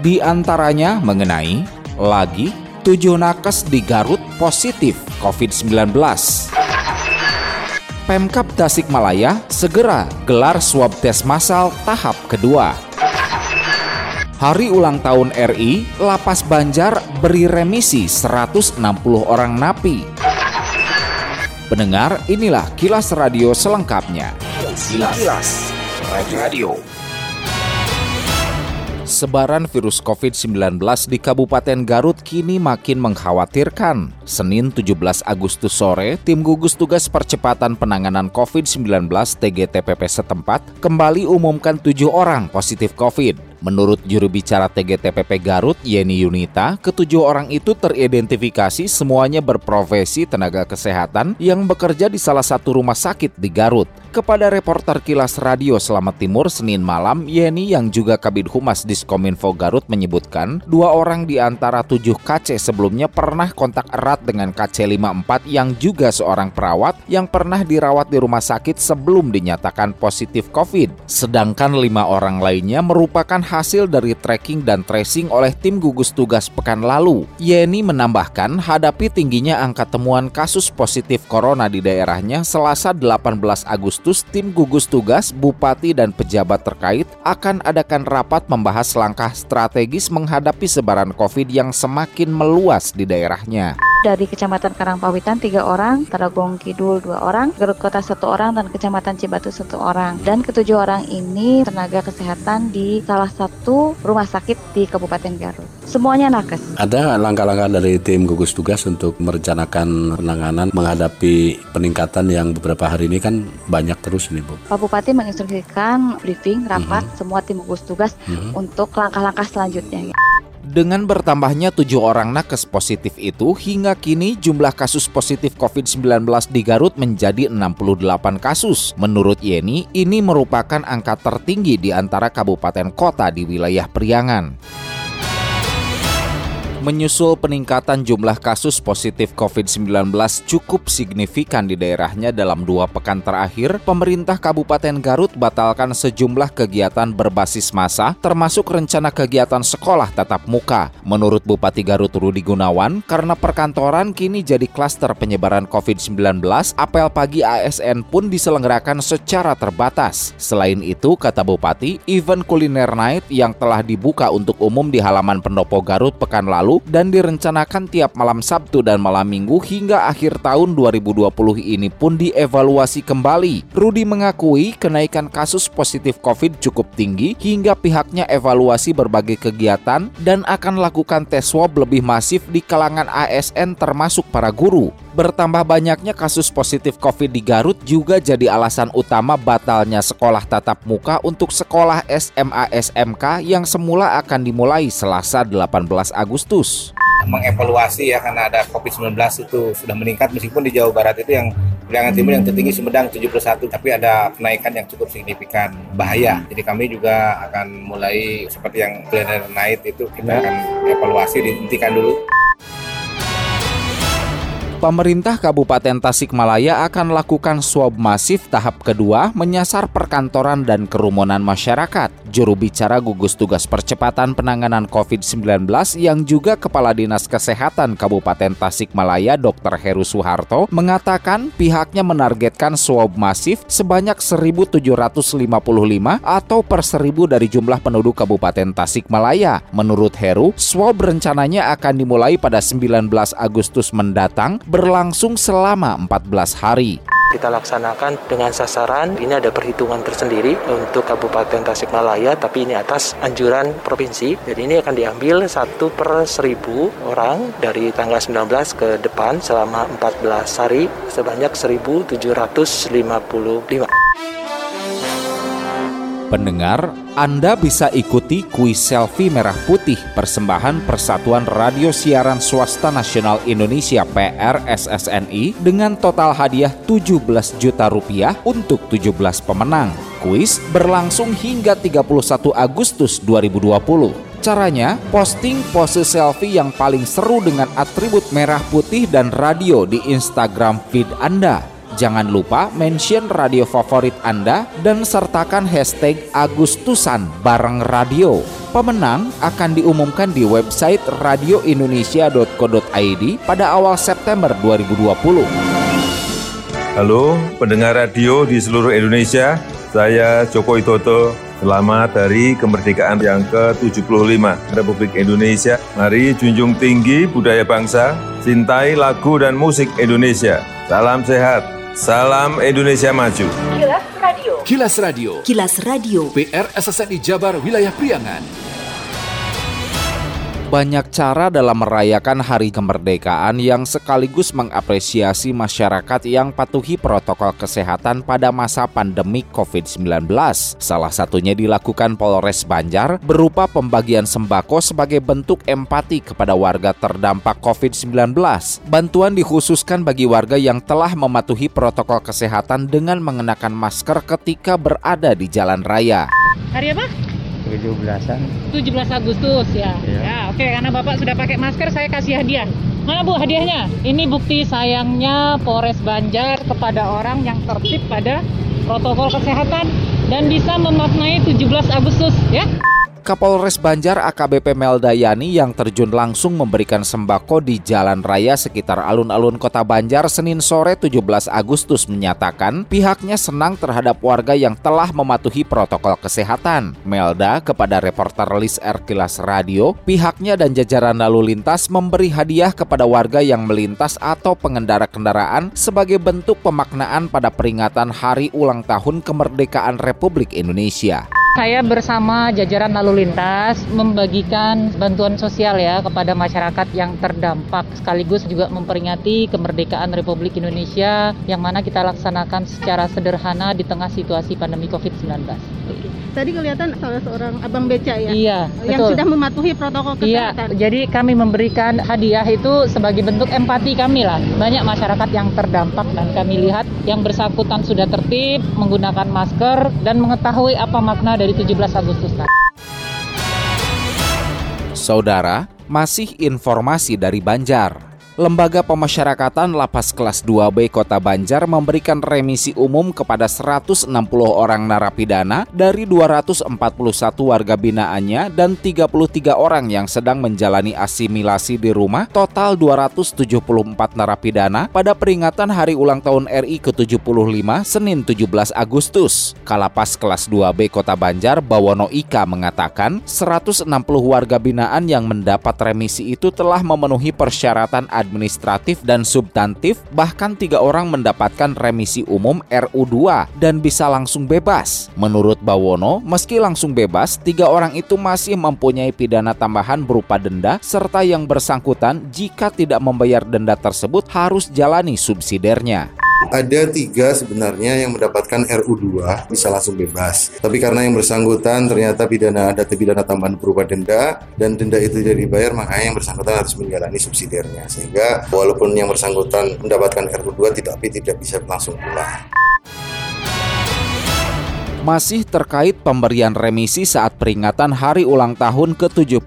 di antaranya mengenai lagi tujuh nakes di Garut positif COVID-19. Pemkap Tasikmalaya segera gelar swab tes massal tahap kedua. Hari ulang tahun RI, Lapas Banjar beri remisi 160 orang napi. Pendengar, inilah kilas radio selengkapnya. Kilas, kilas. radio. Sebaran virus COVID-19 di Kabupaten Garut kini makin mengkhawatirkan. Senin 17 Agustus sore, tim gugus tugas percepatan penanganan COVID-19 TGTPP setempat kembali umumkan tujuh orang positif COVID. Menurut juru bicara TGTPP Garut, Yeni Yunita, ketujuh orang itu teridentifikasi semuanya berprofesi tenaga kesehatan yang bekerja di salah satu rumah sakit di Garut. Kepada reporter Kilas Radio Selamat Timur Senin malam, Yeni yang juga Kabid Humas Diskominfo Garut menyebutkan dua orang di antara tujuh KC sebelumnya pernah kontak erat dengan KC54 yang juga seorang perawat yang pernah dirawat di rumah sakit sebelum dinyatakan positif COVID. Sedangkan lima orang lainnya merupakan hasil dari tracking dan tracing oleh tim gugus tugas pekan lalu. Yeni menambahkan hadapi tingginya angka temuan kasus positif corona di daerahnya selasa 18 Agustus tim gugus tugas, bupati, dan pejabat terkait akan adakan rapat membahas langkah strategis menghadapi sebaran COVID yang semakin meluas di daerahnya dari Kecamatan Karangpawitan tiga orang, Tarogong Kidul dua orang, Garut Kota satu orang, dan Kecamatan Cibatu satu orang. Dan ketujuh orang ini tenaga kesehatan di salah satu rumah sakit di Kabupaten Garut. Semuanya nakes. Ada langkah-langkah dari tim gugus tugas untuk merencanakan penanganan menghadapi peningkatan yang beberapa hari ini kan banyak terus nih Bu. Pak Bupati menginstruksikan briefing rapat mm -hmm. semua tim gugus tugas mm -hmm. untuk langkah-langkah selanjutnya. Dengan bertambahnya tujuh orang nakes positif itu, hingga kini jumlah kasus positif COVID-19 di Garut menjadi 68 kasus. Menurut Yeni, ini merupakan angka tertinggi di antara kabupaten kota di wilayah Priangan menyusul peningkatan jumlah kasus positif COVID-19 cukup signifikan di daerahnya dalam dua pekan terakhir, pemerintah Kabupaten Garut batalkan sejumlah kegiatan berbasis massa, termasuk rencana kegiatan sekolah tatap muka. Menurut Bupati Garut Rudi Gunawan, karena perkantoran kini jadi klaster penyebaran COVID-19, apel pagi ASN pun diselenggarakan secara terbatas. Selain itu, kata Bupati, event kuliner night yang telah dibuka untuk umum di halaman pendopo Garut pekan lalu dan direncanakan tiap malam Sabtu dan malam Minggu hingga akhir tahun 2020 ini pun dievaluasi kembali. Rudi mengakui kenaikan kasus positif COVID cukup tinggi hingga pihaknya evaluasi berbagai kegiatan dan akan lakukan tes swab lebih masif di kalangan ASN termasuk para guru. Bertambah banyaknya kasus positif COVID di Garut juga jadi alasan utama batalnya sekolah tatap muka untuk sekolah SMA SMK yang semula akan dimulai Selasa 18 Agustus mengevaluasi ya karena ada COVID-19 itu sudah meningkat meskipun di Jawa Barat itu yang Priangan Timur yang tertinggi Sumedang 71 tapi ada kenaikan yang cukup signifikan. Bahaya. Jadi kami juga akan mulai seperti yang planner night itu kita akan evaluasi dihentikan dulu Pemerintah Kabupaten Tasikmalaya akan lakukan swab masif tahap kedua menyasar perkantoran dan kerumunan masyarakat. Juru bicara gugus tugas percepatan penanganan COVID-19 yang juga Kepala Dinas Kesehatan Kabupaten Tasikmalaya Dr. Heru Suharto mengatakan pihaknya menargetkan swab masif sebanyak 1.755 atau per 1.000 dari jumlah penduduk Kabupaten Tasikmalaya. Menurut Heru, swab rencananya akan dimulai pada 19 Agustus mendatang berlangsung selama 14 hari. Kita laksanakan dengan sasaran ini ada perhitungan tersendiri untuk Kabupaten Tasikmalaya tapi ini atas anjuran provinsi. Jadi ini akan diambil satu per seribu orang dari tanggal 19 ke depan selama 14 hari sebanyak 1755 Pendengar, Anda bisa ikuti kuis selfie merah putih persembahan Persatuan Radio Siaran Swasta Nasional Indonesia PRSSNI dengan total hadiah 17 juta rupiah untuk 17 pemenang. Kuis berlangsung hingga 31 Agustus 2020. Caranya, posting pose selfie yang paling seru dengan atribut merah putih dan radio di Instagram feed Anda. Jangan lupa mention radio favorit Anda dan sertakan hashtag Agustusan bareng radio. Pemenang akan diumumkan di website radioindonesia.co.id pada awal September 2020. Halo pendengar radio di seluruh Indonesia, saya Joko Widodo. Selamat Hari Kemerdekaan yang ke-75 Republik Indonesia. Mari junjung tinggi budaya bangsa, cintai lagu dan musik Indonesia. Salam sehat, Salam Indonesia Maju. Kilas Radio. Kilas Radio. Kilas Radio. PR SSNI Jabar Wilayah Priangan banyak cara dalam merayakan hari kemerdekaan yang sekaligus mengapresiasi masyarakat yang patuhi protokol kesehatan pada masa pandemi COVID-19. Salah satunya dilakukan Polres Banjar berupa pembagian sembako sebagai bentuk empati kepada warga terdampak COVID-19. Bantuan dikhususkan bagi warga yang telah mematuhi protokol kesehatan dengan mengenakan masker ketika berada di jalan raya. Hari apa? 17-an. 17 Agustus ya. Ya, ya oke karena Bapak sudah pakai masker saya kasih hadiah. Mana Bu hadiahnya? Ini bukti sayangnya Polres Banjar kepada orang yang tertib pada protokol kesehatan dan bisa memaknai 17 Agustus ya. Kapolres Banjar AKBP Meldayani yang terjun langsung memberikan sembako di jalan raya sekitar alun-alun kota Banjar Senin sore 17 Agustus menyatakan pihaknya senang terhadap warga yang telah mematuhi protokol kesehatan. Melda kepada reporter Lis Erkilas Radio, pihaknya dan jajaran lalu lintas memberi hadiah kepada warga yang melintas atau pengendara kendaraan sebagai bentuk pemaknaan pada peringatan hari ulang tahun kemerdekaan Republik Indonesia. Saya bersama jajaran lalu lintas membagikan bantuan sosial ya kepada masyarakat yang terdampak sekaligus juga memperingati kemerdekaan Republik Indonesia yang mana kita laksanakan secara sederhana di tengah situasi pandemi Covid-19. Tadi kelihatan salah seorang abang beca ya? Iya, Yang betul. sudah mematuhi protokol iya, kesehatan. Iya, jadi kami memberikan hadiah itu sebagai bentuk empati kami lah. Banyak masyarakat yang terdampak dan kami lihat yang bersangkutan sudah tertib, menggunakan masker dan mengetahui apa makna dari 17 Agustus nanti. Saudara, masih informasi dari Banjar. Lembaga Pemasyarakatan Lapas Kelas 2B Kota Banjar memberikan remisi umum kepada 160 orang narapidana dari 241 warga binaannya dan 33 orang yang sedang menjalani asimilasi di rumah, total 274 narapidana pada peringatan Hari Ulang Tahun RI ke-75 Senin 17 Agustus. Kalapas Kelas 2B Kota Banjar Bawono Ika mengatakan 160 warga binaan yang mendapat remisi itu telah memenuhi persyaratan administratif dan substantif, bahkan tiga orang mendapatkan remisi umum RU2 dan bisa langsung bebas. Menurut Bawono, meski langsung bebas, tiga orang itu masih mempunyai pidana tambahan berupa denda, serta yang bersangkutan jika tidak membayar denda tersebut harus jalani subsidiarnya. Ada tiga sebenarnya yang mendapatkan RU2 bisa langsung bebas. Tapi karena yang bersangkutan ternyata pidana ada pidana tambahan berupa denda dan denda itu tidak dibayar makanya yang bersangkutan harus menjalani subsidiarnya. Sehingga walaupun yang bersangkutan mendapatkan RU2 tapi tidak bisa langsung pulang. Masih terkait pemberian remisi saat peringatan hari ulang tahun ke-75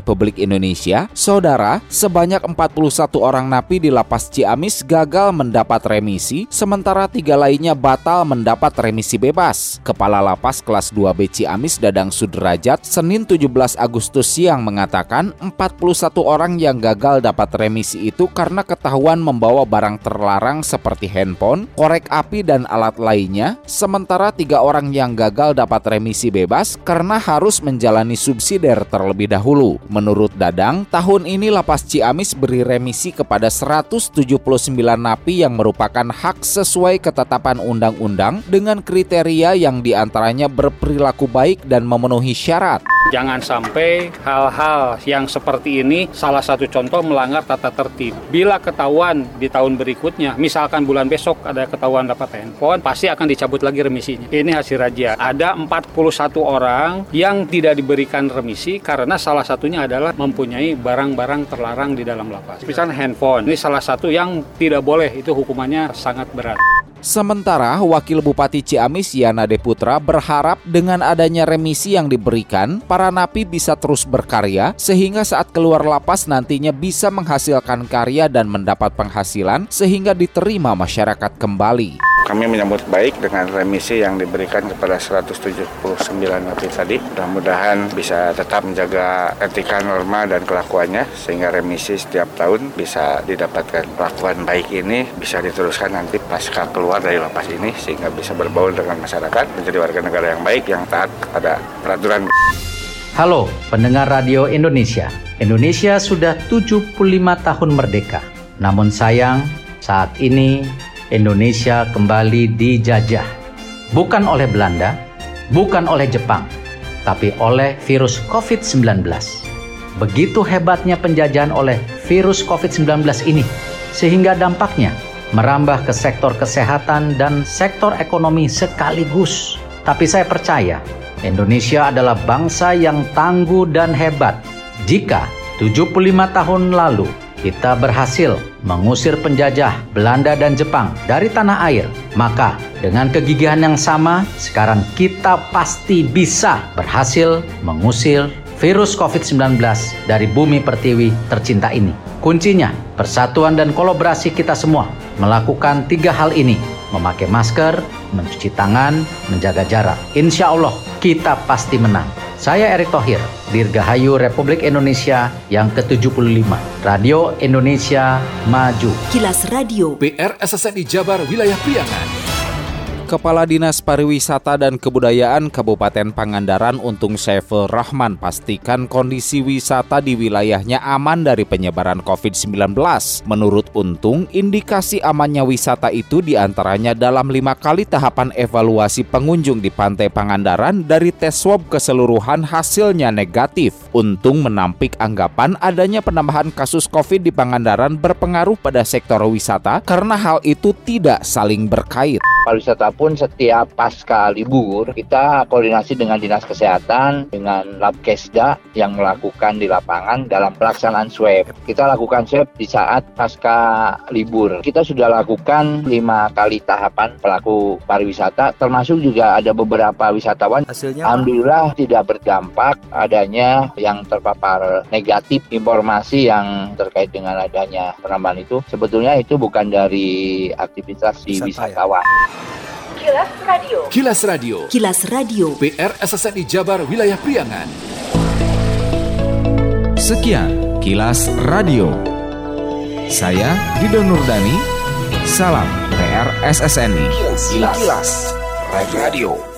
Republik Indonesia, Saudara, sebanyak 41 orang napi di Lapas Ciamis gagal mendapat remisi, sementara tiga lainnya batal mendapat remisi bebas. Kepala Lapas kelas 2B Ciamis Dadang Sudrajat Senin 17 Agustus siang mengatakan 41 orang yang gagal dapat remisi itu karena ketahuan membawa barang terlarang seperti handphone, korek api dan alat lainnya, sementara tiga orang yang gagal dapat remisi bebas karena harus menjalani subsidiar terlebih dahulu. Menurut Dadang, tahun ini Lapas Ciamis beri remisi kepada 179 napi yang merupakan hak sesuai ketetapan undang-undang dengan kriteria yang di antaranya berperilaku baik dan memenuhi syarat. Jangan sampai hal-hal yang seperti ini salah satu contoh melanggar tata tertib. Bila ketahuan di tahun berikutnya, misalkan bulan besok ada ketahuan dapat handphone, pasti akan dicabut lagi remisinya. Ini hasil razia. Ada 41 orang yang tidak diberikan remisi karena salah satunya adalah mempunyai barang-barang terlarang di dalam lapas. Misalnya handphone, ini salah satu yang tidak boleh, itu hukumannya sangat berat. Sementara Wakil Bupati Ciamis Yana Deputra berharap dengan adanya remisi yang diberikan, para napi bisa terus berkarya sehingga saat keluar lapas nantinya bisa menghasilkan karya dan mendapat penghasilan sehingga diterima masyarakat kembali. Kami menyambut baik dengan remisi yang diberikan kepada 179 napi tadi. Mudah-mudahan bisa tetap menjaga etika norma dan kelakuannya sehingga remisi setiap tahun bisa didapatkan kelakuan baik ini bisa diteruskan nanti pasca keluar dari lapas ini sehingga bisa berbaur dengan masyarakat menjadi warga negara yang baik yang taat pada peraturan. Halo pendengar Radio Indonesia. Indonesia sudah 75 tahun merdeka. Namun sayang saat ini Indonesia kembali dijajah. Bukan oleh Belanda, bukan oleh Jepang, tapi oleh virus COVID-19. Begitu hebatnya penjajahan oleh virus COVID-19 ini, sehingga dampaknya merambah ke sektor kesehatan dan sektor ekonomi sekaligus. Tapi saya percaya, Indonesia adalah bangsa yang tangguh dan hebat. Jika 75 tahun lalu kita berhasil mengusir penjajah Belanda dan Jepang dari tanah air, maka dengan kegigihan yang sama, sekarang kita pasti bisa berhasil mengusir virus COVID-19 dari bumi pertiwi tercinta ini. Kuncinya, persatuan dan kolaborasi kita semua melakukan tiga hal ini. Memakai masker, mencuci tangan, menjaga jarak. Insya Allah, kita pasti menang. Saya Erick Thohir, Dirgahayu Republik Indonesia yang ke-75. Radio Indonesia Maju. Kilas Radio. PR SSNI Jabar Wilayah Priangan. Kepala Dinas Pariwisata dan Kebudayaan Kabupaten Pangandaran Untung Saiful Rahman pastikan kondisi wisata di wilayahnya aman dari penyebaran COVID-19. Menurut Untung, indikasi amannya wisata itu di antaranya dalam lima kali tahapan evaluasi pengunjung di Pantai Pangandaran dari tes swab keseluruhan hasilnya negatif. Untung menampik anggapan adanya penambahan kasus COVID di Pangandaran berpengaruh pada sektor wisata karena hal itu tidak saling berkait. Pariwisata pun setiap pasca libur kita koordinasi dengan Dinas Kesehatan dengan Lab Kesda yang melakukan di lapangan dalam pelaksanaan swab. Kita lakukan swab di saat pasca libur. Kita sudah lakukan lima kali tahapan pelaku pariwisata termasuk juga ada beberapa wisatawan. Hasilnya Alhamdulillah tidak berdampak adanya yang terpapar negatif informasi yang terkait dengan adanya penambahan itu. Sebetulnya itu bukan dari aktivitas di wisatawan. Kilas Radio. Kilas Radio. Kilas Radio. PR SSNI Jabar Wilayah Priangan. Sekian Kilas Radio. Saya Dido Nurdani. Salam PR SSNI. Kilas, Kilas. Radio.